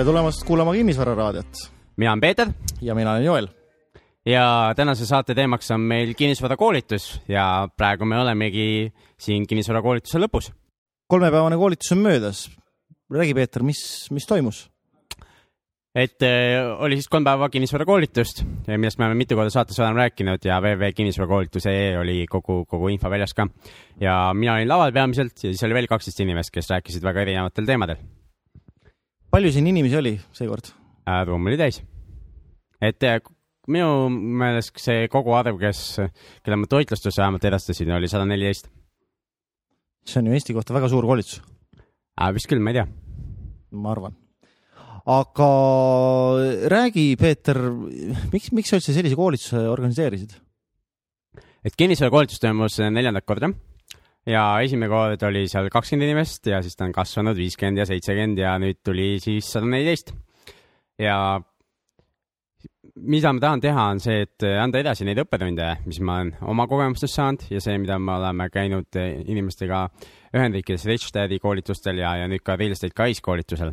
tere tulemast kuulama Kinnisvara raadiot. mina olen Peeter. ja mina olen Joel. ja tänase saate teemaks on meil kinnisvarakoolitus ja praegu me olemegi siin kinnisvarakoolituse lõpus. kolmepäevane koolitus on möödas. räägi, Peeter, mis, mis toimus? et äh, oli siis kolm päeva kinnisvarakoolitust, millest me oleme mitu korda saates oleme rääkinud ja www.kinnisvarakoolitus.ee oli kogu, kogu info väljas ka. ja mina olin laval peamiselt ja siis oli veel kaksteist inimest, kes rääkisid väga erinevatel teemadel. Palju siin inimesi oli seekord äh,? ruum oli täis. et äh, minu meelest see koguarv, kes, kelle ma toitlustuse vähemalt edastasin, oli sada neliteist. see on ju Eesti kohta väga suur koolitus äh,. vist küll, ma ei tea. ma arvan aga räägi, Peeter, miks, miks sa üldse sellise koolituse organiseerisid? et kinnisvarakoolitus toimus neljandat korda ja esimene kord oli seal kakskümmend inimest ja siis ta on kasvanud viiskümmend ja seitsekümmend ja nüüd tuli siis sada neliteist. ja mida ma tahan teha, on see, et anda edasi neid õppetunde, mis ma olen oma kogemustest saanud ja see, mida me oleme käinud inimestega Ühendriikides Richstadi koolitustel ja, ja nüüd ka Real Estate Guys koolitusel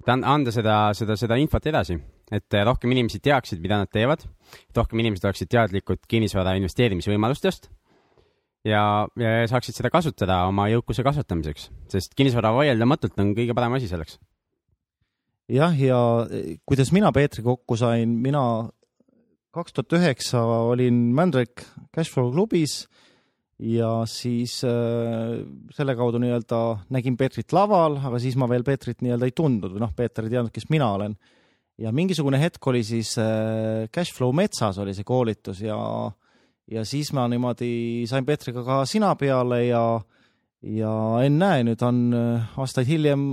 et anda seda, seda, seda infot edasi, et rohkem inimesi teaksid, mida nad teevad, et rohkem inimesed oleksid teadlikud kinnisvara investeerimisvõimalustest ja, ja saaksid seda kasutada oma jõukuse kasvatamiseks, sest kinnisvara vaieldamatult on kõige parem asi selleks. jah, ja kuidas mina Peetriga kokku sain, mina kaks tuhat üheksa olin Mandrake Cashflow klubis ja siis äh, selle kaudu nii-öelda nägin Peetrit laval, aga siis ma veel Peetrit nii-öelda ei tundnud või noh, Peeter ei teadnud, kes mina olen. ja mingisugune hetk oli siis äh, Cashflow metsas oli see koolitus ja, ja siis ma niimoodi sain Peetriga ka sina peale ja, ja ennäe, nüüd on äh, aastaid hiljem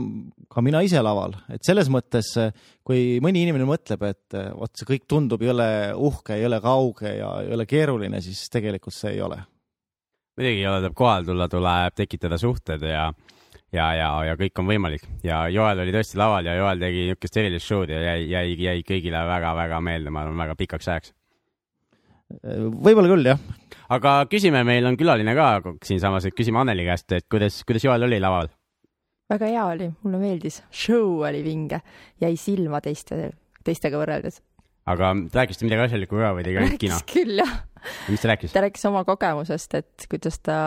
ka mina ise laval, et selles mõttes, äh, kui mõni inimene mõtleb, et äh, vot see kõik tundub jõle uhke, jõle kauge ja jõle keeruline, siis tegelikult see ei ole. Muidugi ei ole, tuleb kohale tulla, tuleb tekitada suhted ja ja, ja, ja kõik on võimalik. Ja Joel oli tõesti laval ja Joel tegi niisugust erilist show'd ja jäi, jäi, jäi kõigile väga-väga meelde, ma arvan, väga pikaks ajaks. Võib-olla küll, jah. aga küsime, meil on külaline ka siinsamas, et küsime Anneli käest, et kuidas, kuidas Joel oli laval? väga hea oli, mulle meeldis, show oli vinge, jäi silma teiste, teistega võrreldes aga rääkis ta midagi asjalikku ka või tegi ainult kino? rääkis küll, jah. mis ta rääkis? ta rääkis oma kogemusest, et kuidas ta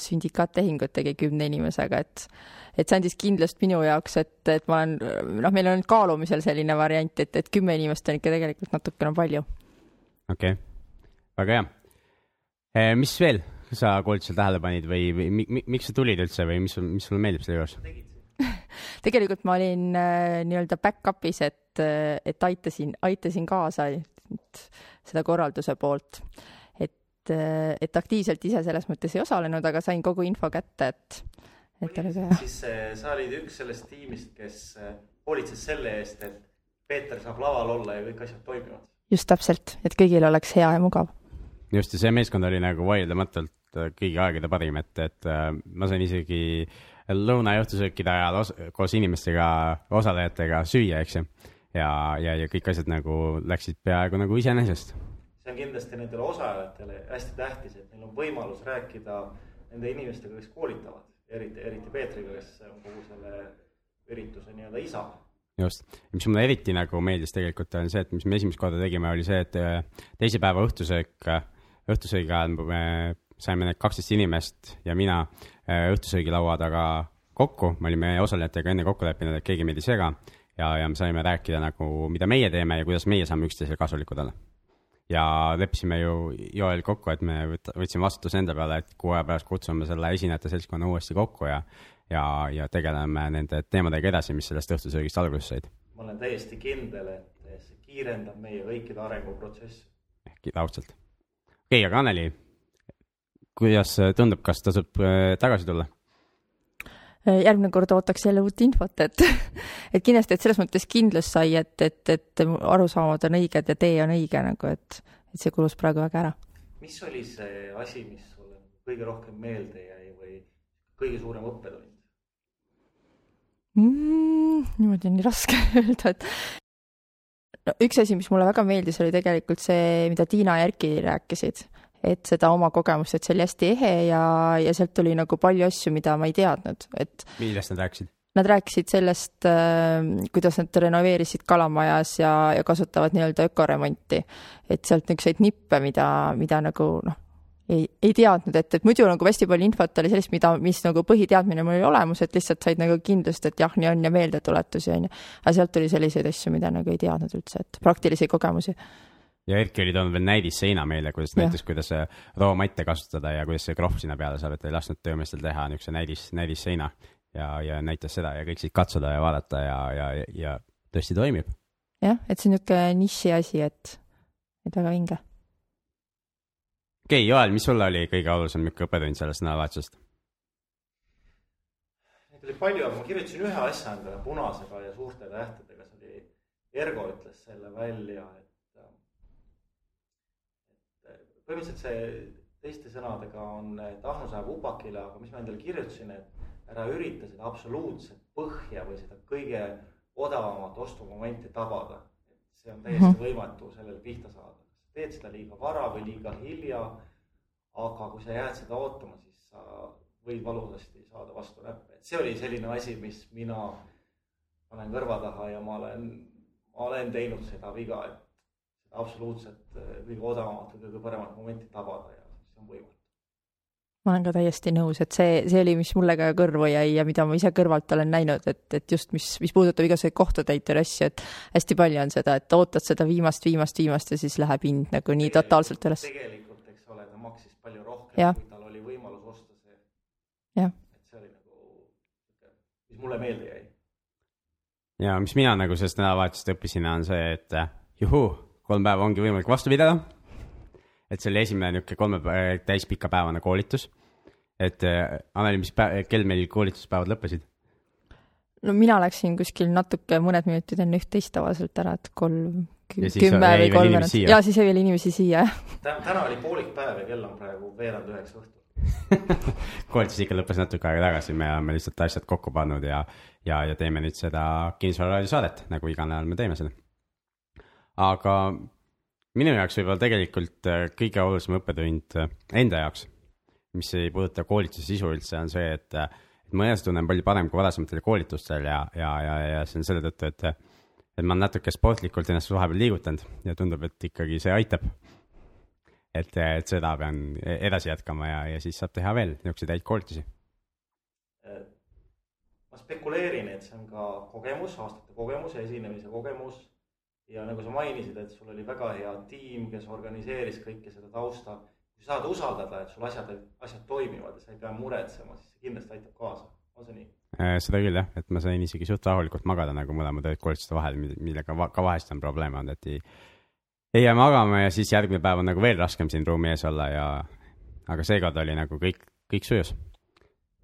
sündikaattehingut tegi kümne inimesega, et et see andis kindlust minu jaoks, et, et ma olen, noh, meil on kaalumisel selline variant, et, et kümme inimest on ikka tegelikult natukene palju. okei okay., väga hea e,. mis veel sa koolitusel tähele panid või, või mi, mi, miks sa tulid üldse või mis, mis sulle meeldib selle juures? tegelikult ma olin äh, nii-öelda back-up'is, et et, et aitasin, aitasin kaasa seda korralduse poolt. et, et aktiivselt ise selles mõttes ei osalenud, aga sain kogu info kätte, et, et oli väga hea. siis eh, sa olid üks sellest tiimist, kes eh, hoolitses selle eest, et Peeter saab laval olla ja kõik asjad toimivad. just täpselt, et kõigil oleks hea ja mugav. Just, ja see meeskond oli nagu vaieldamatult eh, kõigi aegade parim, et, et ma sain isegi lõuna ja õhtusöökide ajal os koos inimestega, osalejatega süüa, eks ju. Ja, ja, ja kõik asjad nagu läksid peaaegu nagu iseenesest. see on kindlasti nendele osalejatele hästi tähtis, et neil on võimalus rääkida nende inimestega, kes koolitavad, eriti, eriti Peetriga, kes on kogu selle ürituse nii-öelda isa. Just, mis mulle eriti nagu meeldis tegelikult on see, et mis me esimest korda tegime, oli see, et äh, teise päeva õhtusöök, õhtusöögi ajal me saime need kaksteist inimest ja mina äh, õhtusöögilaua taga kokku, me olime osalejatega enne kokku leppinud, et keegi meid ei sega ja, ja me saime rääkida nagu, mida meie teeme ja kuidas meie saame üksteisele kasulikud olla. ja leppisime ju Joel kokku, et me võt-, võtsime vastutuse enda peale, et kuu aja pärast kutsume selle esinejate seltskonna uuesti kokku ja ja, ja tegeleme nende teemadega edasi, mis sellest õhtusöögist alguse said. ma olen täiesti kindel, et see kiirendab meie kõikide arenguprotsessi. ehk raudselt. Okei okay,, aga Anneli, kuidas tundub, kas tasub äh, tagasi tulla? Äh, järgmine kord ootaks jälle uut infot, et, et kindlasti, et selles mõttes kindlus sai, et, et, et arusaamad on õiged ja tee on õige nagu, et, et see kulus praegu väga ära. mis oli see asi, mis sulle kõige rohkem meelde jäi või kõige suurem õppetund mm,? niimoodi on nii raske öelda, et no üks asi, mis mulle väga meeldis, oli tegelikult see, mida Tiina ja Erki rääkisid et seda oma kogemust, et see oli hästi ehe ja, ja sealt tuli nagu palju asju, mida ma ei teadnud, et. millest nad rääkisid? nad rääkisid sellest, kuidas nad renoveerisid kalamajas ja, ja kasutavad nii-öelda ökoremonti. et sealt niisuguseid nippe, mida, mida nagu noh, ei, ei teadnud, et, et muidu nagu hästi palju infot oli sellist, mida, mis nagu põhiteadmine mul oli olemas, et lihtsalt said nagu kindlust, et jah, nii on ja meeldetuletusi on ju. aga sealt tuli selliseid asju, mida nagu ei teadnud üldse, et praktilisi kogemusi. ja Erki oli toonud veel näidisseina meile, kuidas näitas, kuidas roomatte kasutada ja kuidas see krohv sinna peale saab, et ei lasknud töömeestel teha niisuguse näidis, näidisseina ja, ja näitas seda ja kõik said katsuda ja vaadata ja, ja, ja tõesti toimib. jah, et see on niisugune niši asi, et, et väga vinge okei okay,, Joel, mis sulle oli kõige olulisem niisugune õppetund sellest nädalavahetusest? Neid oli palju, aga ma kirjutasin ühe asja endale punasega ja suurte tähtedega, see oli, Ergo ütles selle välja, et, et põhimõtteliselt see teiste sõnadega on, et Ahnus läheb upakile, aga mis ma endale kirjutasin, et ära ürita seda absoluutset põhja või seda kõige odavamat ostumomenti tabada. et see on täiesti -hmm. võimatu sellele pihta saada teed seda liiga vara või liiga hilja. aga kui sa jääd seda ootama, siis sa võid valusasti saada vastu näppe, et see oli selline asi, mis mina panen kõrva taha ja ma olen, ma olen teinud seda viga, et absoluutselt kõige odavamat või kõige paremat momenti tabada ja see on võimatu ma olen ka täiesti nõus, et see, see oli, mis mulle ka kõrvu jäi ja mida ma ise kõrvalt olen näinud, et, et just mis, mis puudutab igasuguseid kohtutäituri asju, et hästi palju on seda, et ootad seda viimast, viimast, viimast ja siis läheb hind nagu nii totaalselt üles. tegelikult, eks ole, ta maksis palju rohkem, kui tal oli võimalus osta see. et see oli nagu, mis mulle meelde jäi. ja mis mina nagu sellest nädalavahetusest õppisin, on see, et juhuu, kolm päeva ongi võimalik vastu pidada et see oli esimene niisugune kolme täispika päevane koolitus. et äh, Anneli, mis päev, kell meil koolituspäevad lõppesid? no mina läksin kuskil natuke, mõned minutid enne üht-teist tavaliselt ära, et kolm, kümme või kolmveerand. ja siis jäi veel inimesi siia, täna oli poolik päev ja kell on praegu veerand üheksa õhtul koolitus ikka lõppes natuke aega tagasi, me oleme lihtsalt asjad kokku pannud ja, ja, ja teeme nüüd seda kinnisvararaadio saadet, nagu iga nädal me teeme seda. aga minu jaoks võib-olla tegelikult äh, kõige olulisem õppetund äh, enda jaoks, mis ei puuduta koolituse sisu üldse, on see, et, äh, et ma ennast tunnen palju parem kui varasematel koolitustel ja, ja, ja, ja see on selle tõttu, et, et ma olen natuke sportlikult ennast vahepeal liigutanud ja tundub, et ikkagi see aitab. et, et seda pean edasi jätkama ja, ja siis saab teha veel niisuguseid häid koolitusi. ma spekuleerin, et see on ka kogemus, aastate kogemus ja esinemise kogemus ja nagu sa mainisid, et sul oli väga hea tiim, kes organiseeris kõike seda tausta. kui sa saad usaldada, et sul asjad, asjad toimivad ja sa ei pea muretsema, siis see kindlasti aitab kaasa, on see nii? Äh, seda küll jah, et ma sain isegi suht rahulikult magada nagu mõlemad ööd koolituste vahel, millega ka vahest on probleeme olnud, et ei, ei jää magama ja siis järgmine päev on nagu veel raskem siin ruumi ees olla ja aga seekord oli nagu kõik, kõik sujus.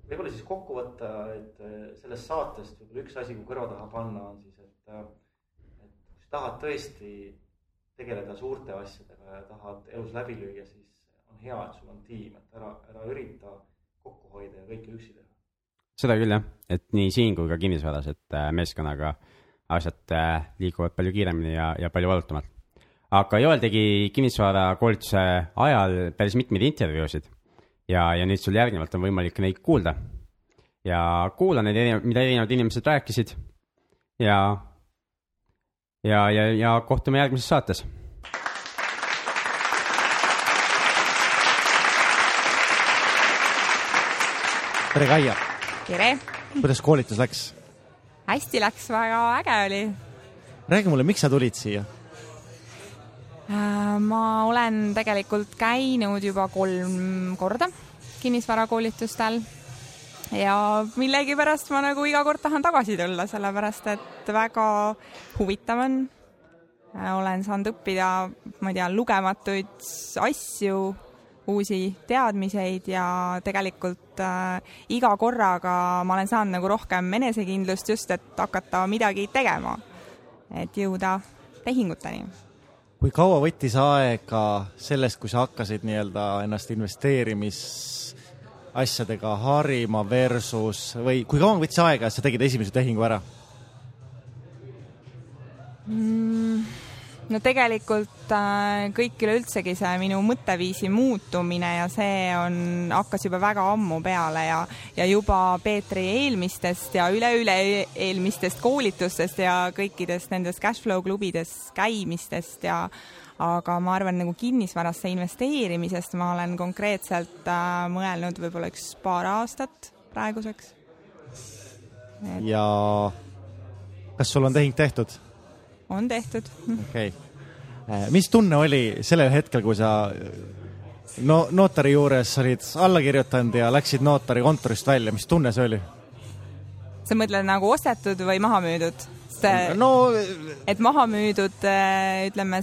võib-olla siis kokku võtta, et äh, sellest saatest võib-olla üks asi, kui kõrva taha panna, on siis, et äh, tahad tõesti tegeleda suurte asjadega ja tahad elus läbi lüüa, siis on hea, et sul on tiim, et ära, ära ürita kokku hoida ja kõike üksi teha. seda küll jah, et nii siin kui ka kinnisvaras, et äh, meeskonnaga asjad äh, liiguvad palju kiiremini ja, ja palju valutumalt. aga Joel tegi kinnisvara koolituse ajal päris mitmeid intervjuusid ja, ja nüüd sul järgnevalt on võimalik neid kuulda. ja kuula neid mida erinevad inimesed rääkisid ja ja, ja, ja kohtume järgmises saates. tere, Kaia! tere! kuidas koolitus läks? hästi läks, väga äge oli. räägi mulle, miks sa tulid siia? Äh, ma olen tegelikult käinud juba kolm korda kinnisvarakoolitustel ja millegipärast ma nagu iga kord tahan tagasi tulla, sellepärast et väga huvitav on. olen saanud õppida, ma ei tea, lugematuid asju, uusi teadmiseid ja tegelikult äh, iga korraga ma olen saanud nagu rohkem enesekindlust just, et hakata midagi tegema, et jõuda tehinguteni kui kaua võttis aega sellest, kui sa hakkasid nii-öelda ennast investeerimis asjadega harima versus või kui kaua võttis aega, et sa tegid esimese tehingu ära mm,? no tegelikult äh, kõik üleüldsegi see minu mõtteviisi muutumine ja see on, hakkas juba väga ammu peale ja, ja juba Peetri eelmistest ja üleüle eelmistest koolitustest ja kõikidest nendest cashflow klubides käimistest ja aga ma arvan, nagu kinnisvarasse investeerimisest ma olen konkreetselt äh, mõelnud võib-olla üks paar aastat praeguseks et.... ja kas sul on tehing tehtud? on tehtud. okei okay.. mis tunne oli sellel hetkel, kui sa no notari juures olid alla kirjutanud ja läksid notari kontorist välja, mis tunne see oli? sa mõtled nagu ostetud või maha müüdud? no et maha müüdud, äh, ütleme,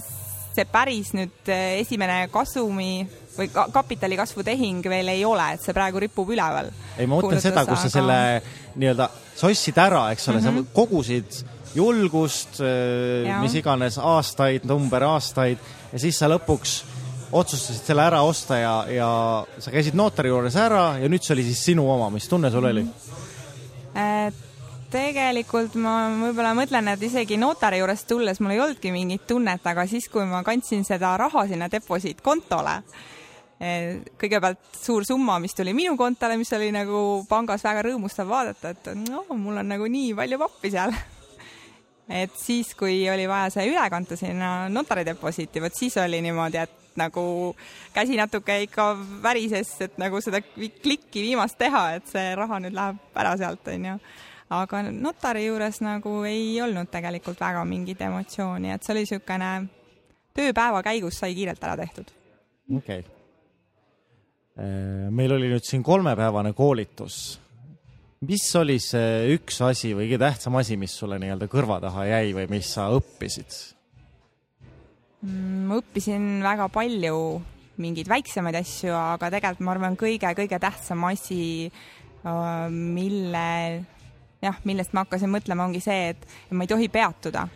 see päris nüüd äh, esimene kasumi või kapitali kasvu tehing veel ei ole, et see praegu ripub üleval. ei, ma mõtlen seda, kus sa aga... selle nii-öelda, sa ostsid ära, eks ole mm, -hmm. sa mhm. kogusid julgust, äh, mis iganes, aastaid, number aastaid ja siis sa lõpuks otsustasid selle ära osta ja, ja sa käisid notari juures ära ja nüüd see oli siis sinu oma, mis tunne sul oli? Äh, tegelikult ma võib-olla mõtlen, et isegi notari juurest tulles mul ei olnudki mingit tunnet, aga siis, kui ma kandsin seda raha sinna deposiitkontole, äh, kõigepealt suur summa, mis tuli minu kontole, mis oli nagu pangas väga rõõmustav vaadata, et no mul on nagu nii palju pappi seal et siis, kui oli vaja see üle kanta sinna notari deposiiti, vot siis oli niimoodi, et nagu käsi natuke ikka värises, et nagu seda klikki viimast teha, et see raha nüüd läheb ära sealt, onju. Aga notari juures nagu ei olnud tegelikult väga mingit emotsiooni, et see oli niisugune tööpäeva käigus sai kiirelt ära tehtud. okei okay. meil oli nüüd siin kolmepäevane koolitus mis oli see üks asi või kõige tähtsam asi, mis sulle nii-öelda kõrva taha jäi või mis sa õppisid? Mm, ma õppisin väga palju mingeid väiksemaid asju, aga tegelikult ma arvan, kõige-kõige tähtsam asi, äh, mille jah, millest ma hakkasin mõtlema, ongi see, et ma ei tohi peatuda.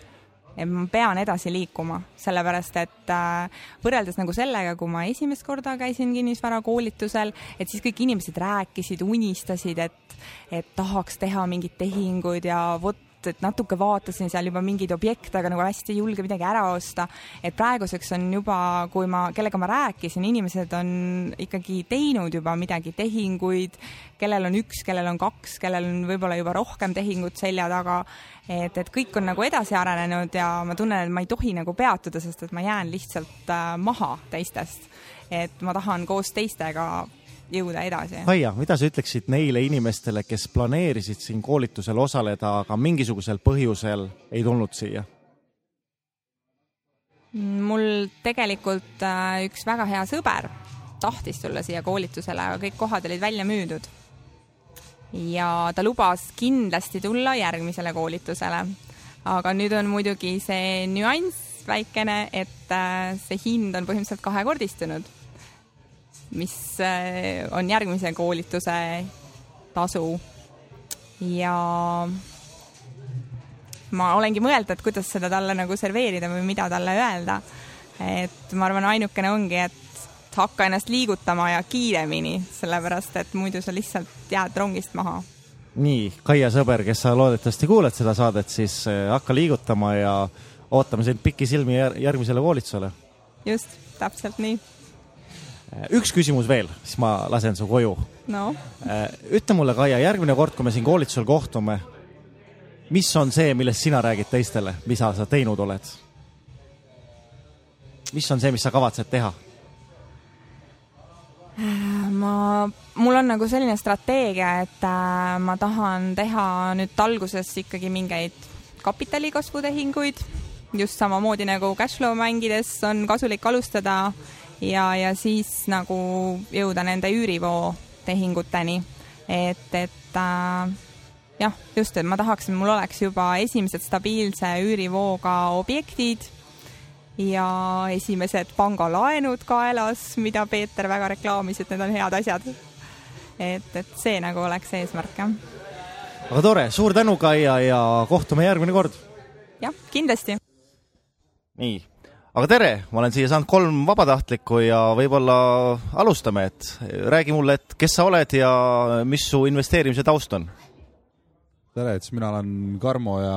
Et ma pean edasi liikuma, sellepärast et äh, võrreldes nagu sellega, kui ma esimest korda käisin kinnisvarakoolitusel, et siis kõik inimesed rääkisid, unistasid, et, et tahaks teha mingeid tehinguid ja vot et natuke vaatasin seal juba mingeid objekte, aga nagu hästi ei julge midagi ära osta. et praeguseks on juba, kui ma, kellega ma rääkisin, inimesed on ikkagi teinud juba midagi, tehinguid, kellel on üks, kellel on kaks, kellel on võib-olla juba rohkem tehingut selja taga. et, et kõik on nagu edasi arenenud ja ma tunnen, et ma ei tohi nagu peatuda, sest et ma jään lihtsalt äh, maha teistest. et ma tahan koos teistega jõuda edasi. Kaia, mida sa ütleksid neile inimestele, kes planeerisid siin koolitusel osaleda, aga mingisugusel põhjusel ei tulnud siia? mul tegelikult äh, üks väga hea sõber tahtis tulla siia koolitusele, aga kõik kohad olid välja müüdud. ja ta lubas kindlasti tulla järgmisele koolitusele. aga nüüd on muidugi see nüanss väikene, et äh, see hind on põhimõtteliselt kahekordistunud mis äh, on järgmise koolituse tasu. ja ma olengi mõelnud, et kuidas seda talle nagu serveerida või mida talle öelda. et ma arvan, ainukene ongi, et hakka ennast liigutama ja kiiremini, sellepärast et muidu sa lihtsalt jääd rongist maha. nii, Kaia sõber, kes sa loodetavasti kuuled seda saadet, siis äh, hakka liigutama ja ootame sind pikisilmi järgmisele koolitusele. just, täpselt nii üks küsimus veel, siis ma lasen su koju. no. Äh, ütle mulle, Kaia, järgmine kord, kui me siin koolitusel kohtume, mis on see, millest sina räägid teistele, mida sa teinud oled? mis on see, mis sa kavatsed teha? Äh, ma, mul on nagu selline strateegia, et äh, ma tahan teha nüüd alguses ikkagi mingeid kapitali kasvutehinguid, just samamoodi nagu cashflow mängides on kasulik alustada äh, ja, ja siis nagu jõuda nende üürivoo tehinguteni. et, et äh, jah, just, et ma tahaksin, mul oleks juba esimesed stabiilse üürivooga objektid ja esimesed pangalaenud kaelas, mida Peeter väga reklaamis, et need on head asjad. et, et see nagu oleks eesmärk, jah. aga tore, suur tänu, Kaia, ja kohtume järgmine kord. jah, kindlasti. nii aga tere, ma olen siia saanud kolm vabatahtlikku ja võib-olla alustame, et räägi mulle, et kes sa oled ja mis su investeerimise taust on? tere, et siis mina olen Karmo ja,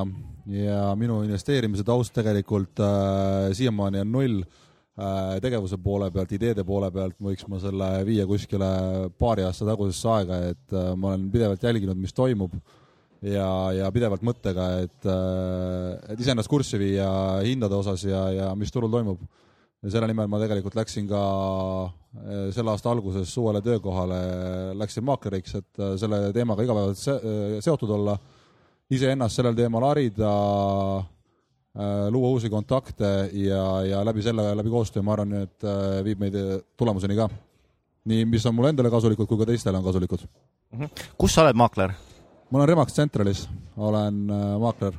ja minu investeerimise taust tegelikult äh, siiamaani on null äh,. tegevuse poole pealt, ideede poole pealt võiks ma selle viia kuskile paari aasta tagusesse aega, et äh, ma olen pidevalt jälginud, mis toimub ja, ja pidevalt mõttega, et äh,, et iseennast kurssi viia hindade osas ja, ja mis turul toimub. ja selle nimel ma tegelikult läksin ka äh, selle aasta alguses uuele töökohale, läksin maakleriks, et äh, selle teemaga igapäevaselt se seotud olla, iseennast sellel teemal harida, luua uusi kontakte ja, ja läbi selle, läbi koostöö, ma arvan, et viib meid tulemuseni ka. nii, mis on mulle endale kasulikud, kui ka teistele on kasulikud. Mhm. kus sa oled maakler? Ma olen Remax Centralis, olen maakler.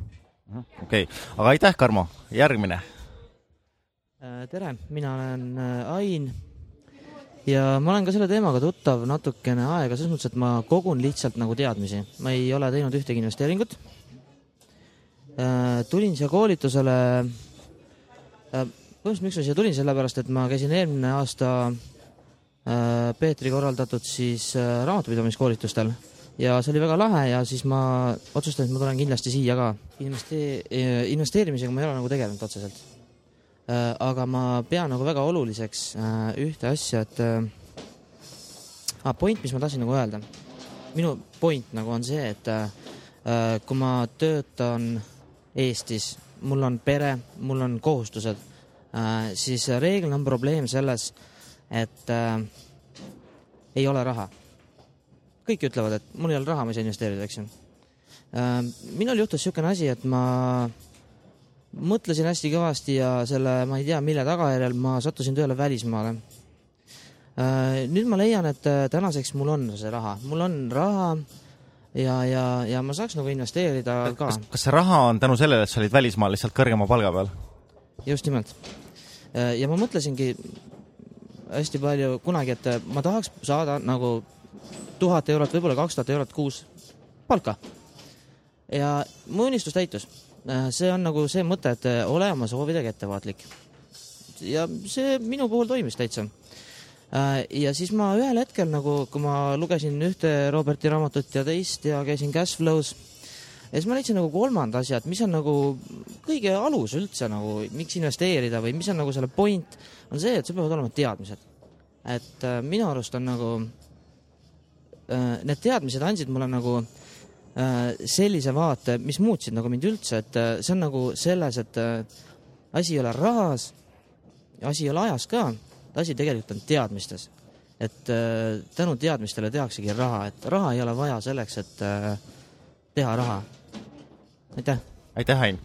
okei okay., aga aitäh, Karmo, järgmine tere, mina olen Ain ja ma olen ka selle teemaga tuttav natukene aega, selles mõttes, et ma kogun lihtsalt nagu teadmisi. ma ei ole teinud ühtegi investeeringut. tulin siia koolitusele, põhimõtteliselt miks ma siia tulin, sellepärast et ma käisin eelmine aasta Peetri korraldatud siis raamatupidamiskoolitustel ja see oli väga lahe ja siis ma otsustasin, et ma tulen kindlasti siia ka. Investee-, investeerimisega ma ei ole nagu tegelenud otseselt Äh, aga ma pean nagu väga oluliseks äh, ühte asja, et ah, point, mis ma tahtsin nagu öelda. minu point nagu on see, et kui ma töötan Eestis, mul on pere, mul on kohustused, siis reeglina on probleem selles, et ei ole raha. Kõik ütlevad, et mul ei ole raha, ma ei saa investeerida, eks ju äh,. minul juhtus niisugune asi, et ma mõtlesin hästi kõvasti ja selle, ma ei tea, mille tagajärjel ma sattusin tööle välismaale. Äh, nüüd ma leian, et äh, tänaseks mul on see raha, mul on raha ja, ja, ja ma saaks nagu investeerida ka. kas, see raha on tänu sellele, et sa olid välismaal lihtsalt kõrgema palga peal? just nimelt. Ja ma mõtlesingi hästi palju kunagi, et ma tahaks saada nagu tuhat eurot, võib-olla kaks tuhat eurot kuus palka. ja mu unistus täitus Äh, see on nagu see mõte, et äh, ole oma soovidega ettevaatlik. ja see minu puhul toimis täitsa. Äh, ja siis ma ühel hetkel nagu, kui ma lugesin ühte Roberti raamatut ja teist ja käisin Cashflow's, ja siis ma leidsin nagu kolmanda asja, et mis on nagu kõige alus üldse nagu, miks investeerida või mis on nagu selle point, on see, et sul peavad olema teadmised. et minu arust on nagu äh,, need teadmised andsid mulle nagu äh, Äh, sellise vaate, mis muutsid nagu mind üldse, et äh, see on nagu selles, et äh, asi ei ole rahas, asi ei ole ajas ka, asi tegelikult on teadmistes. et tänu teadmistele tehaksegi raha, et raha ei ole vaja selleks, et teha raha. aitäh! aitäh, Ain!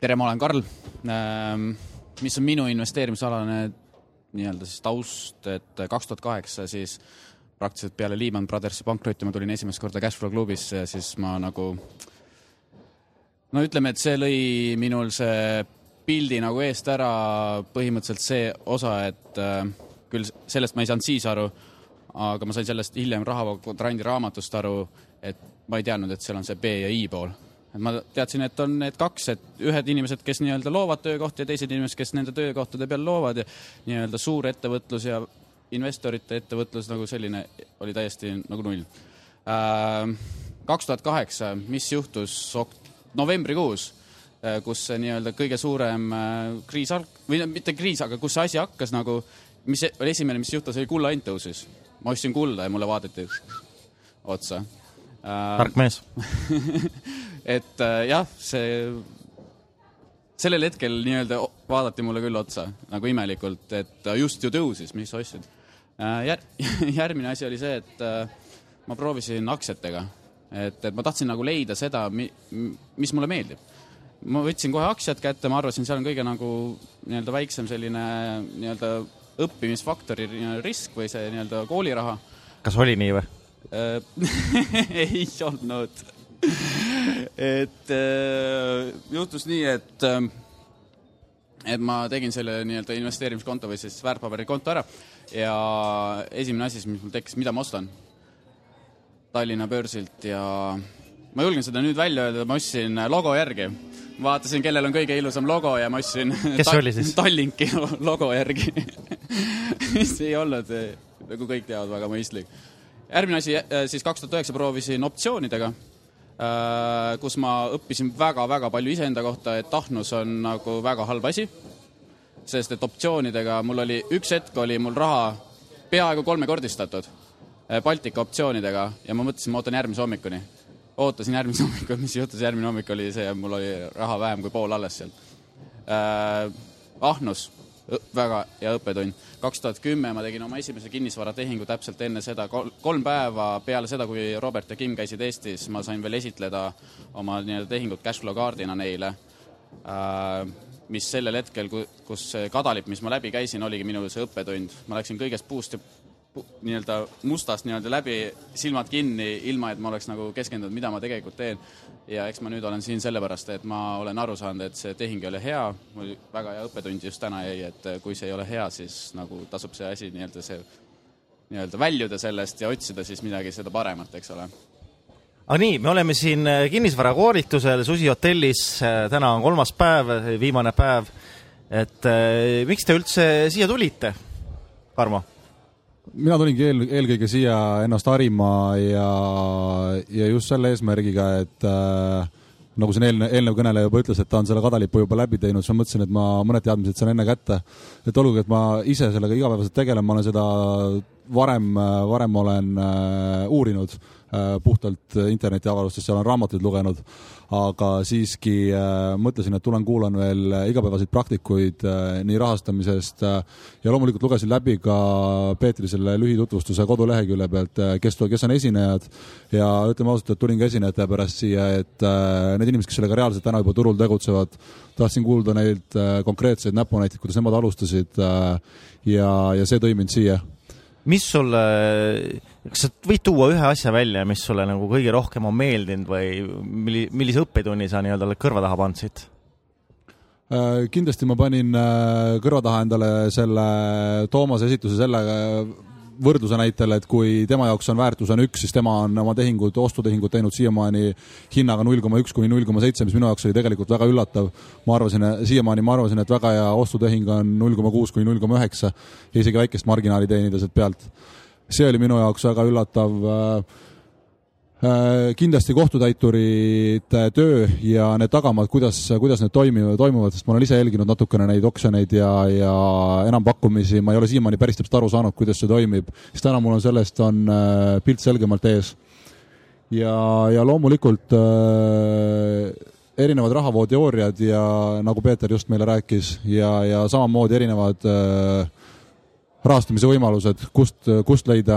tere, ma olen Karl. Ähm, mis on minu investeerimisalane nii-öelda siis taust, et kaks tuhat kaheksa siis praktiliselt peale Lehman Brothersi pankrotti ma tulin esimest korda Cashflow klubisse ja siis ma nagu no ütleme, et see lõi minul see pildi nagu eest ära, põhimõtteliselt see osa, et äh, küll sellest ma ei saanud siis aru, aga ma sain sellest hiljem Rahavoo-Trandi raamatust aru, et ma ei teadnud, et seal on see B ja I pool. Ma teadsin, et on need kaks, et ühed inimesed, kes nii-öelda loovad töökohti ja teised inimesed, kes nende töökohtade peal loovad ja nii-öelda suur ettevõtlus ja investorite ettevõtlus nagu selline oli täiesti nagu null. Äh, kaks tuhat kaheksa, mis juhtus novembrikuus, äh, kus see nii-öelda kõige suurem äh, kriis alg-, või mitte kriis, aga kus see asi hakkas nagu, mis oli esimene, mis juhtus, oli kulla hind tõusis. ma ostsin kulda ja mulle vaadati otsa. tark mees et jah, see sellel hetkel nii-öelda vaadati mulle küll otsa nagu imelikult, et just ju tõusis, mis sa ostsid Äh, jär-, järgmine asi oli see, et äh, ma proovisin aktsiatega. et, et ma tahtsin nagu leida seda, mi-, mis mulle meeldib. ma võtsin kohe aktsiad kätte, ma arvasin, seal on kõige nagu nii-öelda väiksem selline nii-öelda õppimisfaktori risk või see nii-öelda kooliraha. kas oli nii või? Äh, ei olnud et juhtus nii, et et ma tegin selle nii-öelda investeerimiskonto või siis väärtpaberikonto ära ja esimene asi, mis mul tekkis, mida ma ostan Tallinna börsilt ja ma julgen seda nüüd välja öelda, ma ostsin logo järgi. vaatasin, kellel on kõige ilusam logo ja ma ostsin kes see oli siis? Tallinki logo järgi mis ei olnud, nagu kõik teavad, väga mõistlik. järgmine asi, siis kaks tuhat üheksa proovisin optsioonidega, kus ma õppisin väga-väga palju iseenda kohta, et ahnus on nagu väga halb asi. sest et optsioonidega mul oli, üks hetk oli mul raha peaaegu kolmekordistatud Baltika optsioonidega ja ma mõtlesin, ma ootan järgmise hommikuni. ootasin järgmise hommikul, mis juhtus, järgmine hommik oli see, mul oli raha vähem kui pool alles seal äh,. ahnus väga hea õppetund. kaks tuhat kümme ma tegin oma esimese kinnisvaratehingu täpselt enne seda, kolm päeva peale seda, kui Robert ja Kim käisid Eestis, ma sain veel esitleda oma nii-öelda tehingut cashflow kaardina neile äh,, mis sellel hetkel, kus see kadalip, mis ma läbi käisin, oligi minu see õppetund. ma läksin kõigest puust ja nii-öelda mustast nii-öelda läbi, silmad kinni, ilma et ma oleks nagu keskendunud, mida ma tegelikult teen. Ja eks ma nüüd olen siin sellepärast, et ma olen aru saanud, et see tehing ei ole hea, mul väga hea õppetund just täna jäi, et kui see ei ole hea, siis nagu tasub see asi nii-öelda see, nii-öelda väljuda sellest ja otsida siis midagi seda paremat, eks ole aga nii, me oleme siin kinnisvarakoolitusel Susi hotellis, täna on kolmas päev, viimane päev. et eh, miks te üldse siia tulite, Tarmo? Mina tulingi eel, eelkõige siia ennast harima ja, ja just selle eesmärgiga, et äh, nagu siin eelnev, eelnev kõneleja juba ütles, et ta on selle kadalipu juba läbi teinud, siis ma mõtlesin, et ma mõned teadmised saan enne kätte. et olgugi, et ma ise sellega igapäevaselt tegelen, ma olen seda varem, varem olen äh, uurinud äh, puhtalt internetiavarustest, seal olen raamatuid lugenud aga siiski äh, mõtlesin, et tulen kuulan veel igapäevaseid praktikuid nii rahastamisest ja loomulikult lugesin läbi ka Peetri selle lühitutvustuse kodulehekülje pealt, kes, kes on esinejad. Ja ütleme ausalt, et tulin ka esinejate pärast siia, et need inimesed, kes sellega reaalselt täna juba turul tegutsevad, tahtsin kuulda neilt konkreetseid näpunäiteid, kuidas nemad alustasid ja, ja see tõi mind siia mis sulle, kas sa võid tuua ühe asja välja, mis sulle nagu kõige rohkem on meeldinud või milli-, millise õppetunni sa nii-öelda oled kõrva taha pannud siit? Äh, kindlasti ma panin äh, kõrva taha endale selle Toomase esituse selle võrdluse näitel, et kui tema jaoks on väärtus on üks, siis tema on oma tehingud, ostutehingud teinud siiamaani hinnaga null koma üks kuni null koma seitse, mis minu jaoks oli tegelikult väga üllatav. ma arvasin, siiamaani ma arvasin, et väga hea ostutehing on null koma kuus kuni null koma üheksa ja isegi väikest marginaali teenida sealt pealt. see oli minu jaoks väga üllatav äh, kindlasti kohtutäiturite töö ja need tagamaad, kuidas, kuidas need toimivad, toimuvad, sest ma olen ise jälginud natukene neid oksjoneid ja, ja enampakkumisi, ma ei ole siiamaani päris täpselt aru saanud, kuidas see toimib, siis täna mul on sellest, on äh, pilt selgemalt ees. ja, ja loomulikult äh, erinevad rahavooteooriad ja nagu Peeter just meile rääkis ja, ja samamoodi erinevad äh, rahastamise võimalused, kust, kust leida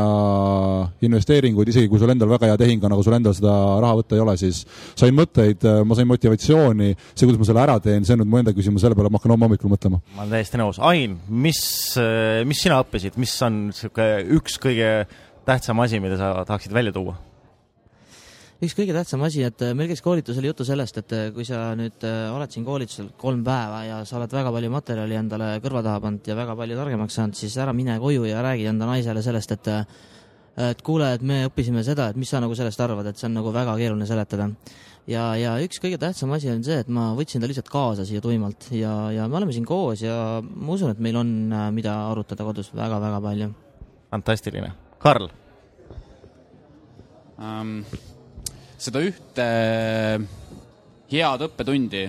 investeeringuid, isegi kui sul endal väga hea tehing on, aga sul endal seda raha võtta ei ole, siis sain mõtteid, ma sain motivatsiooni, see, kuidas ma selle ära teen, see on nüüd mu enda küsimus, selle peale ma hakkan homme hommikul mõtlema. ma olen täiesti nõus. Ain, mis, mis sina õppisid, mis on niisugune üks kõige tähtsam asi, mida sa tahaksid välja tuua? Üks kõige tähtsam asi, et äh, meil käis koolitusel juttu sellest, et äh, kui sa nüüd äh, oled siin koolitusel kolm päeva ja sa oled väga palju materjali endale kõrva taha pannud ja väga palju targemaks saanud, siis ära mine koju ja räägi enda naisele sellest, et et kuule, et me õppisime seda, et mis sa nagu sellest arvad, et see on nagu väga keeruline seletada. ja, ja üks kõige tähtsam asi on see, et ma võtsin ta lihtsalt kaasa siia tuimalt ja, ja me oleme siin koos ja ma usun, et meil on, mida arutada kodus väga-väga palju. fantastiline. Karl um,? Seda ühte head õppetundi,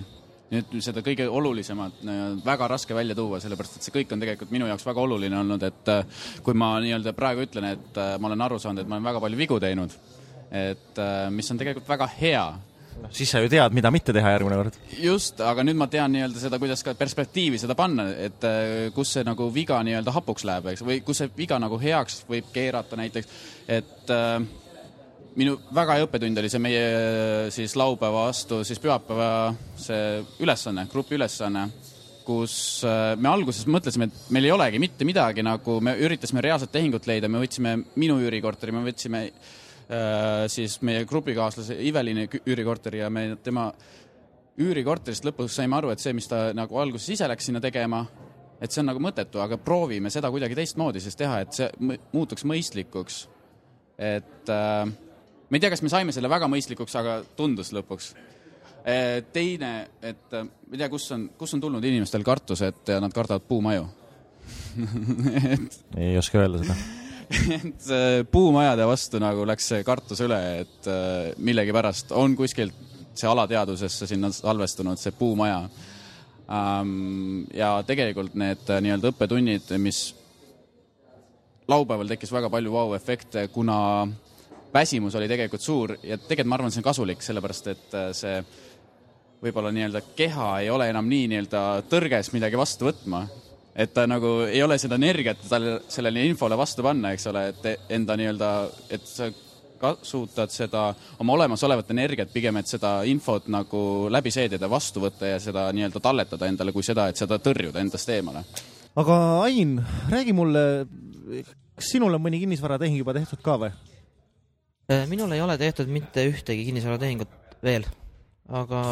nüüd seda kõige olulisemat, väga raske välja tuua, sellepärast et see kõik on tegelikult minu jaoks väga oluline olnud, et äh, kui ma nii-öelda praegu ütlen, et äh, ma olen aru saanud, et ma olen väga palju vigu teinud, et äh, mis on tegelikult väga hea, noh, siis sa ju tead, mida mitte teha järgmine kord. just, aga nüüd ma tean nii-öelda seda, kuidas ka perspektiivi seda panna, et kus see nagu viga nii-öelda hapuks läheb, eks, või kus see viga nagu heaks võib keerata näiteks, et äh, minu väga hea õppetund oli see meie siis laupäeva vastu siis pühapäeva see ülesanne, grupi ülesanne, kus äh, me alguses mõtlesime, et meil ei olegi mitte midagi, nagu me üritasime reaalset tehingut leida, me võtsime minu üürikorteri, me võtsime äh, siis meie grupikaaslase Ivelini üürikorteri ja me tema üürikorterist lõpus saime aru, et see, mis ta nagu alguses ise läks sinna tegema, et see on nagu mõttetu, aga proovime seda kuidagi teistmoodi siis teha, et see muutuks mõistlikuks. et äh, ma ei tea, kas me saime selle väga mõistlikuks, aga tundus lõpuks. Eh, teine, et eh, ma ei tea, kus on, kus on tulnud inimestel kartus, et nad kardavad puumaju et.... ei oska öelda seda. et äh, puumajade vastu nagu läks see kartus üle, et äh, millegipärast on kuskilt see alateadvusesse sinna salvestunud see puumaja. ja tegelikult need äh, nii-öelda õppetunnid, mis laupäeval tekkis väga palju vau-efekte, kuna väsimus oli tegelikult suur ja tegelikult ma arvan, see on kasulik, sellepärast et see võib-olla nii-öelda keha ei ole enam nii nii-öelda tõrges midagi vastu võtma, et ta nagu ei ole seda energiat talle, sellele infole vastu panna, eks ole, et enda nii-öelda, et sa kasutad seda oma olemasolevat energiat pigem, et seda infot nagu läbi seedida, vastu võtta ja seda nii-öelda talletada endale, kui seda, et seda tõrjuda endast eemale. aga Ain, räägi mulle, kas sinul on mõni kinnisvaratehing juba tehtud ka või? Äh, minul ei ole tehtud mitte ühtegi kinnisvaratehingut veel, aga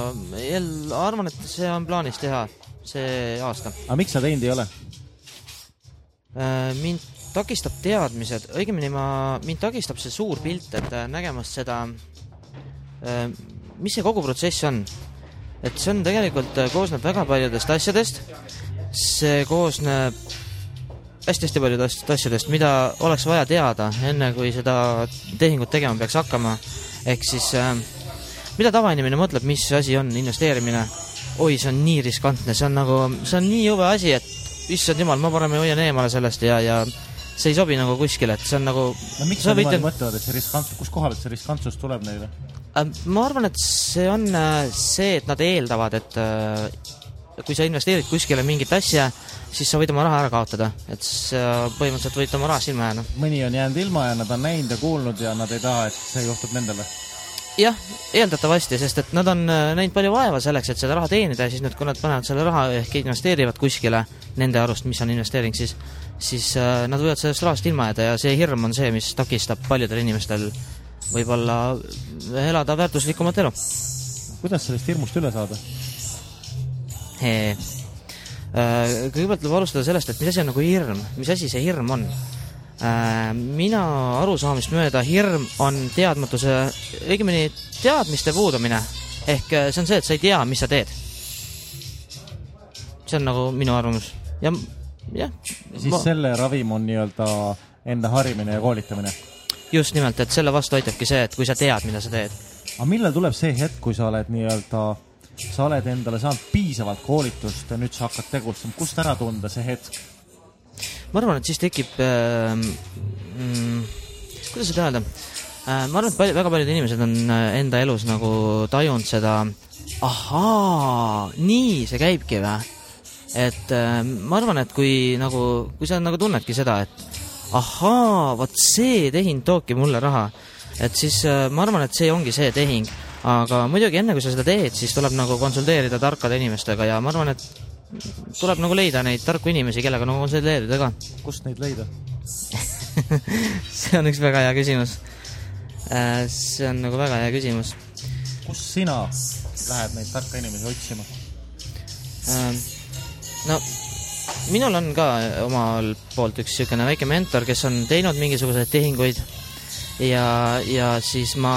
jälle arvan, et see on plaanis teha see aasta. aga miks sa teinud ei ole? Äh, mind takistab teadmised, õigemini ma, mind takistab see suur pilt, et äh, nägemast seda, mis see kogu protsess on. et see on tegelikult, koosneb väga paljudest asjadest, see koosneb hästi-hästi paljudest asjadest, mida oleks vaja teada, enne kui seda tehingut tegema peaks hakkama. ehk siis mida tavainimene mõtleb, mis asi on investeerimine oi, see on nii riskantne, see on nagu, see on nii jube asi, et issand jumal, ma parem hoian eemale sellest ja, ja see ei sobi nagu kuskile, et see on nagu. no miks nad niimoodi mõtlevad, et see riskantsus, kust kohalt see riskantsus tuleb neile? Äh, ma arvan, et see on äh, see, et nad eeldavad, et äh, kui sa investeerid kuskile mingit asja, siis sa võid oma raha ära kaotada, et sa põhimõtteliselt võid oma raha silma jääda. mõni on jäänud ilma ja nad on näinud ja kuulnud ja nad ei taha, et see juhtub nendele jah, eeldatavasti, sest et nad on äh, näinud palju vaeva selleks, et seda raha teenida ja siis nüüd, kui nad panevad selle raha ehk investeerivad kuskile nende arust, mis on investeering, siis, siis äh, nad võivad sellest rahast ilma jääda ja see hirm on see, mis takistab paljudel inimestel võib-olla elada väärtuslikumat elu. kuidas sellest hirmust üle saada? Äh, kõigepealt tuleb alustada sellest, et mis asi on nagu hirm, mis asi see hirm on Äh, mina arusaamist mööda hirm on teadmatuse, õigemini teadmiste puudumine. ehk äh, see on see, et sa ei tea, mis sa teed. see on nagu minu arvamus ja jah. siis ma... selle ravim on nii-öelda enda harimine ja koolitamine? just nimelt, et selle vastu aitabki see, et kui sa tead, mida sa teed. aga millal tuleb see hetk, kui sa oled nii-öelda, sa oled endale saanud piisavalt koolitust ja nüüd sa hakkad tegutsema, kust ära tunda see hetk? ma arvan, et siis tekib äh,, mm, kuidas seda öelda äh,, ma arvan, et palju, väga paljud inimesed on äh, enda elus nagu tajunud seda, ahaa, nii see käibki või? et äh, ma arvan, et kui nagu, kui sa nagu tunnedki seda, et ahaa, vot see tehing toobki mulle raha, et siis äh, ma arvan, et see ongi see tehing. Aga muidugi enne, kui sa seda teed, siis tuleb nagu konsulteerida tarkade inimestega ja ma arvan, et tuleb nagu leida neid tarku inimesi, kellega nagu konsulteerida ka. kust neid leida see on üks väga hea küsimus. Äh, see on nagu väga hea küsimus. kus sina lähed neid tarka inimesi otsima? Ähm, no minul on ka omal poolt üks niisugune väike mentor, kes on teinud mingisuguseid tehinguid ja, ja siis ma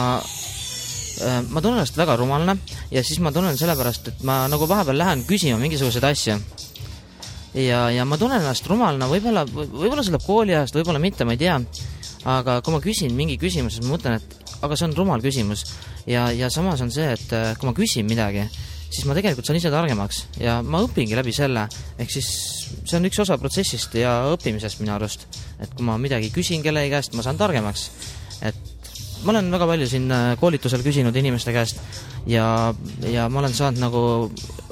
ma tunnen ennast väga rumalana ja siis ma tunnen sellepärast, et ma nagu vahepeal lähen küsima mingisuguseid asju. ja, ja ma tunnen ennast rumalana, võib-olla, võib-olla see tuleb kooliajast, võib-olla mitte, ma ei tea. aga kui ma küsin mingi küsimuse, siis ma mõtlen, et aga see on rumal küsimus. ja, ja samas on see, et äh, kui ma küsin midagi, siis ma tegelikult saan ise targemaks ja ma õpingi läbi selle. ehk siis see on üks osa protsessist ja õppimisest minu arust. et kui ma midagi küsin kellegi käest, ma saan targemaks. et ma olen väga palju siin äh, koolitusel küsinud inimeste käest ja, ja ma olen saanud nagu,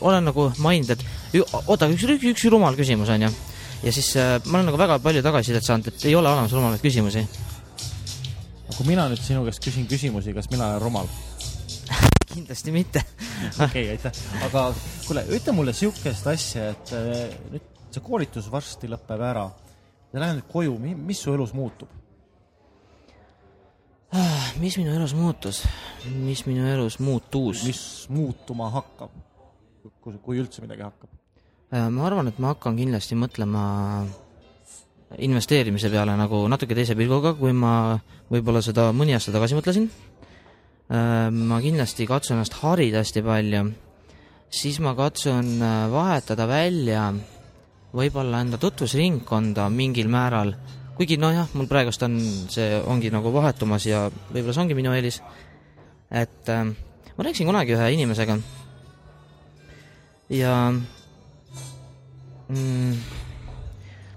olen nagu maininud, et oota, üks, üks, üks rumal küsimus on ju. ja siis äh, ma olen nagu väga palju tagasisidet saanud, et ei ole olemas rumalaid küsimusi. kui mina nüüd sinu käest küsin küsimusi, kas mina olen rumal kindlasti mitte okei okay,, aitäh. aga kuule, ütle mulle niisugust asja, et äh, nüüd see koolitus varsti lõpeb ära. sa lähed nüüd koju, mis su elus muutub? Ah, mis minu elus muutus, mis minu elus muutus? mis muutuma hakkab, kui üldse midagi hakkab? Äh, ma arvan, et ma hakkan kindlasti mõtlema investeerimise peale nagu natuke teise pilguga, kui ma võib-olla seda mõni aasta tagasi mõtlesin. Äh, ma kindlasti katsun ennast harida hästi palju, siis ma katsun äh, vahetada välja võib-olla enda tutvusringkonda mingil määral kuigi nojah, mul praegust on, see ongi nagu vahetumas ja võib-olla see ongi minu eelis. et äh, ma rääkisin kunagi ühe inimesega ja mm,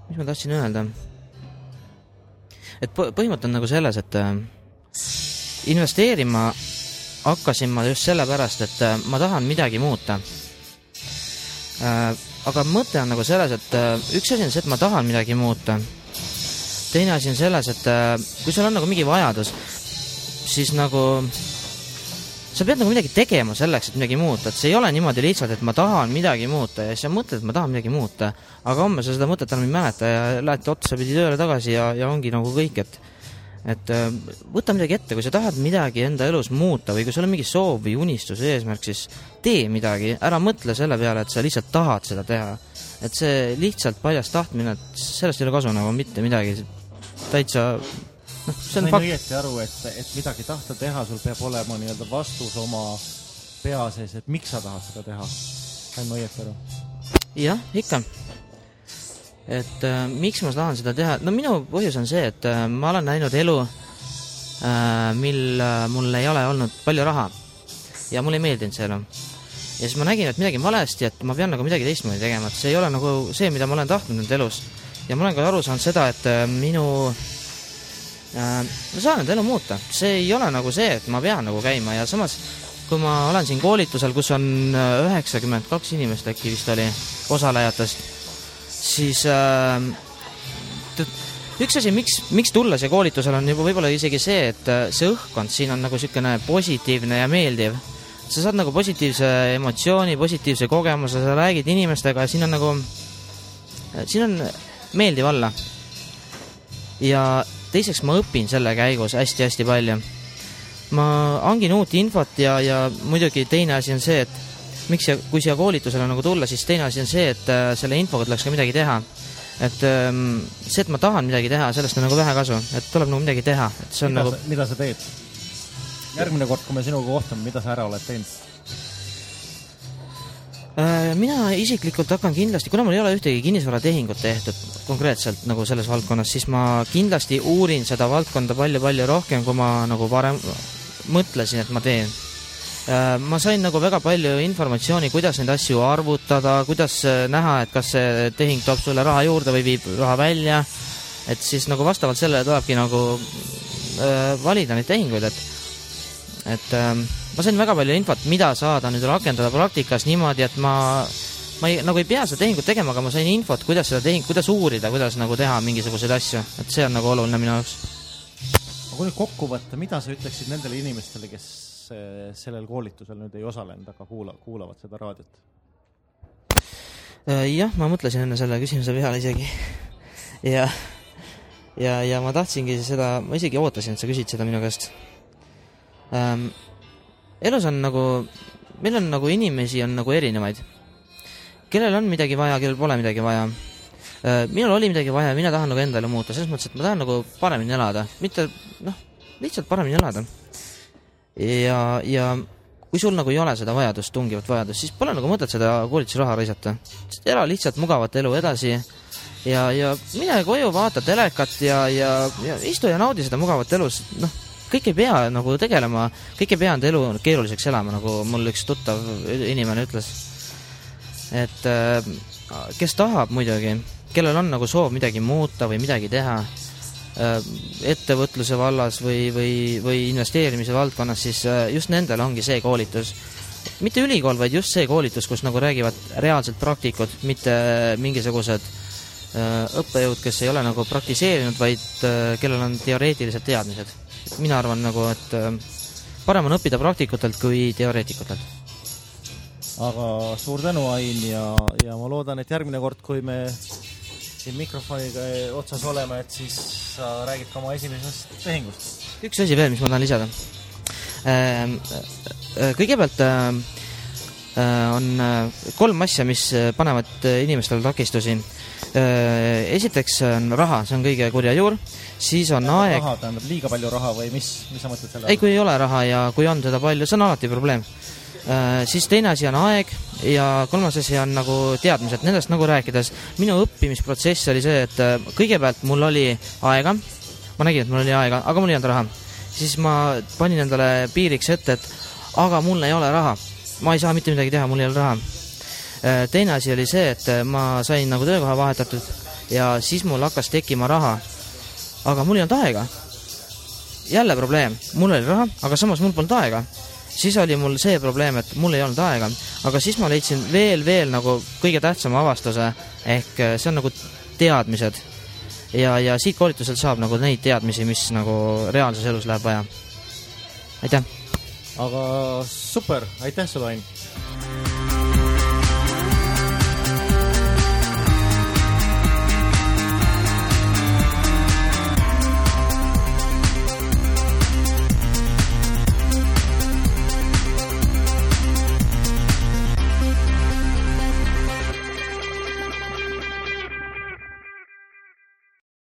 mis ma tahtsin öelda? et põ- põhimõte on nagu selles, et äh, investeerima hakkasin ma just sellepärast, et äh, ma tahan midagi muuta äh,. aga mõte on nagu selles, et äh, üks asi on see, et ma tahan midagi muuta. Teine asi on selles, et äh, kui sul on nagu mingi vajadus, siis nagu sa pead nagu midagi tegema selleks, et midagi muuta, et see ei ole niimoodi lihtsalt, et ma tahan midagi muuta ja siis sa mõtled, et ma tahan midagi muuta, aga homme sa seda mõtet enam ei mäleta ja lähed otsapidi tööle tagasi ja, ja ongi nagu kõik, et et äh, võta midagi ette, kui sa tahad midagi enda elus muuta või kui sul on mingi soov või unistus eesmärk, siis tee midagi, ära mõtle selle peale, et sa lihtsalt tahad seda teha. et see lihtsalt paljas tahtmine, et sellest ei ole kasu nagu mitte midagi, täitsa noh, see on fakt. õieti aru, et, et midagi tahta teha, sul peab olema nii-öelda vastus oma pea sees, et miks sa tahad seda teha. sain ma õieti aru? jah, ikka. et äh, miks ma tahan seda teha, no minu põhjus on see, et äh, ma olen näinud elu äh,, mil äh, mul ei ole olnud palju raha ja mulle ei meeldinud see elu. ja siis ma nägin, et midagi on valesti, et ma pean nagu midagi teistmoodi tegema, et see ei ole nagu see, mida ma olen tahtnud enda elus. Ja ma olen ka aru saanud seda, et äh, minu äh,, ma saan enda elu muuta, see ei ole nagu see, et ma pean nagu käima ja samas kui ma olen siin koolitusel, kus on äh, üheksakümmend kaks inimest äkki vist oli osalejatest, siis äh, üks asi, miks, miks tulla siia koolitusele, on juba võib-olla isegi see, et äh, see õhkkond siin on nagu niisugune positiivne ja meeldiv. sa saad nagu positiivse emotsiooni, positiivse kogemuse, sa räägid inimestega ja siin on nagu, siin on meeldiv olla. ja teiseks ma õpin selle käigus hästi-hästi palju ma hangin uut infot ja, ja muidugi teine asi on see, et miks siia, kui siia koolitusele nagu tulla, siis teine asi on see, et äh, selle infoga tuleks ka midagi teha. et ähm, see, et ma tahan midagi teha, sellest on nagu vähe kasu, et tuleb nagu midagi teha, et see on mida nagu mida sa teed? järgmine kord, kui me sinuga kohtume, mida sa ära oled teinud? Äh, mina isiklikult hakkan kindlasti, kuna mul ei ole ühtegi kinnisvaratehingut tehtud konkreetselt nagu selles valdkonnas, siis ma kindlasti uurin seda valdkonda palju-palju rohkem, kui ma nagu varem mõtlesin, et ma teen. ma sain nagu väga palju informatsiooni, kuidas neid asju arvutada, kuidas äh, näha, et kas see tehing toob sulle raha juurde või viib raha välja. et siis nagu vastavalt sellele tulebki nagu äh, valida neid tehinguid, et et ähm, ma sain väga palju infot, mida saada nüüd rakendada praktikas niimoodi, et ma, ma ei, nagu ei pea seda tehingut tegema, aga ma sain infot, kuidas seda tehing, kuidas uurida, kuidas nagu teha mingisuguseid asju, et see on nagu oluline minu jaoks. aga kui nüüd kokku võtta, mida sa ütleksid nendele inimestele, kes eh, sellel koolitusel nüüd ei osalenud, aga kuula, kuulavad seda raadiot? Äh, jah, ma mõtlesin enne selle küsimuse peale isegi. ja, ja, ja ma tahtsingi seda, ma isegi ootasin, et sa küsid seda minu käest ähm,. Elus on nagu, meil on nagu inimesi on nagu erinevaid. kellel on midagi vaja, kellel pole midagi vaja äh,. minul oli midagi vaja ja mina tahan nagu enda elu muuta, selles mõttes, et ma tahan nagu paremini elada, mitte noh, lihtsalt paremini elada. ja, ja kui sul nagu ei ole seda vajadust, tungivat vajadust, siis pole nagu mõtet seda koolitusraha raisata. ela lihtsalt mugavat elu edasi ja, ja mine koju, vaata telekat ja, ja, ja istu ja naudi seda mugavat elu, noh, kõik ei pea nagu tegelema, kõik ei pea enda elu keeruliseks elama, nagu mul üks tuttav inimene ütles. et äh, kes tahab muidugi, kellel on nagu soov midagi muuta või midagi teha äh, ettevõtluse vallas või, või, või investeerimise valdkonnas, siis äh, just nendel ongi see koolitus. mitte ülikool, vaid just see koolitus, kus nagu räägivad reaalselt praktikud, mitte mingisugused äh, õppejõud, kes ei ole nagu praktiseerinud, vaid äh, kellel on teoreetilised teadmised. Mina arvan nagu, et äh, parem on õppida praktikutelt kui teoreetikutelt. aga suur tänu, Ain, ja, ja ma loodan, et järgmine kord, kui me siin mikrofoniga otsas oleme, et siis sa räägid ka oma esimesest tehingust. üks asi veel, mis ma tahan lisada. kõigepealt äh, äh, on kolm asja, mis panevad inimestele takistusi. Esiteks on raha, see on kõige kurja juur, siis on aeg, raha tähendab liiga palju raha või mis, mis sa mõtled selle ei, kui ei ole raha ja kui on seda palju, see on alati probleem. siis teine asi on aeg ja kolmas asi on nagu teadmised, nendest nagu rääkides, minu õppimisprotsess oli see, et äh, kõigepealt mul oli aega, ma nägin, et mul oli aega, aga mul ei olnud raha. siis ma panin endale piiriks ette, et aga mul ei ole raha, ma ei saa mitte midagi teha, mul ei ole raha. Äh, teine asi oli see, et äh, ma sain nagu töökoha vahetatud ja siis mul hakkas tekkima raha. aga mul ei olnud aega. jälle probleem, mul oli raha, aga samas mul polnud aega siis oli mul see probleem, et mul ei olnud aega, aga siis ma leidsin veel, veel nagu kõige tähtsama avastuse ehk äh, see on nagu teadmised. ja, ja siit koolituselt saab nagu neid teadmisi, mis nagu reaalses elus läheb vaja. aitäh! aga super, aitäh sulle, Ain!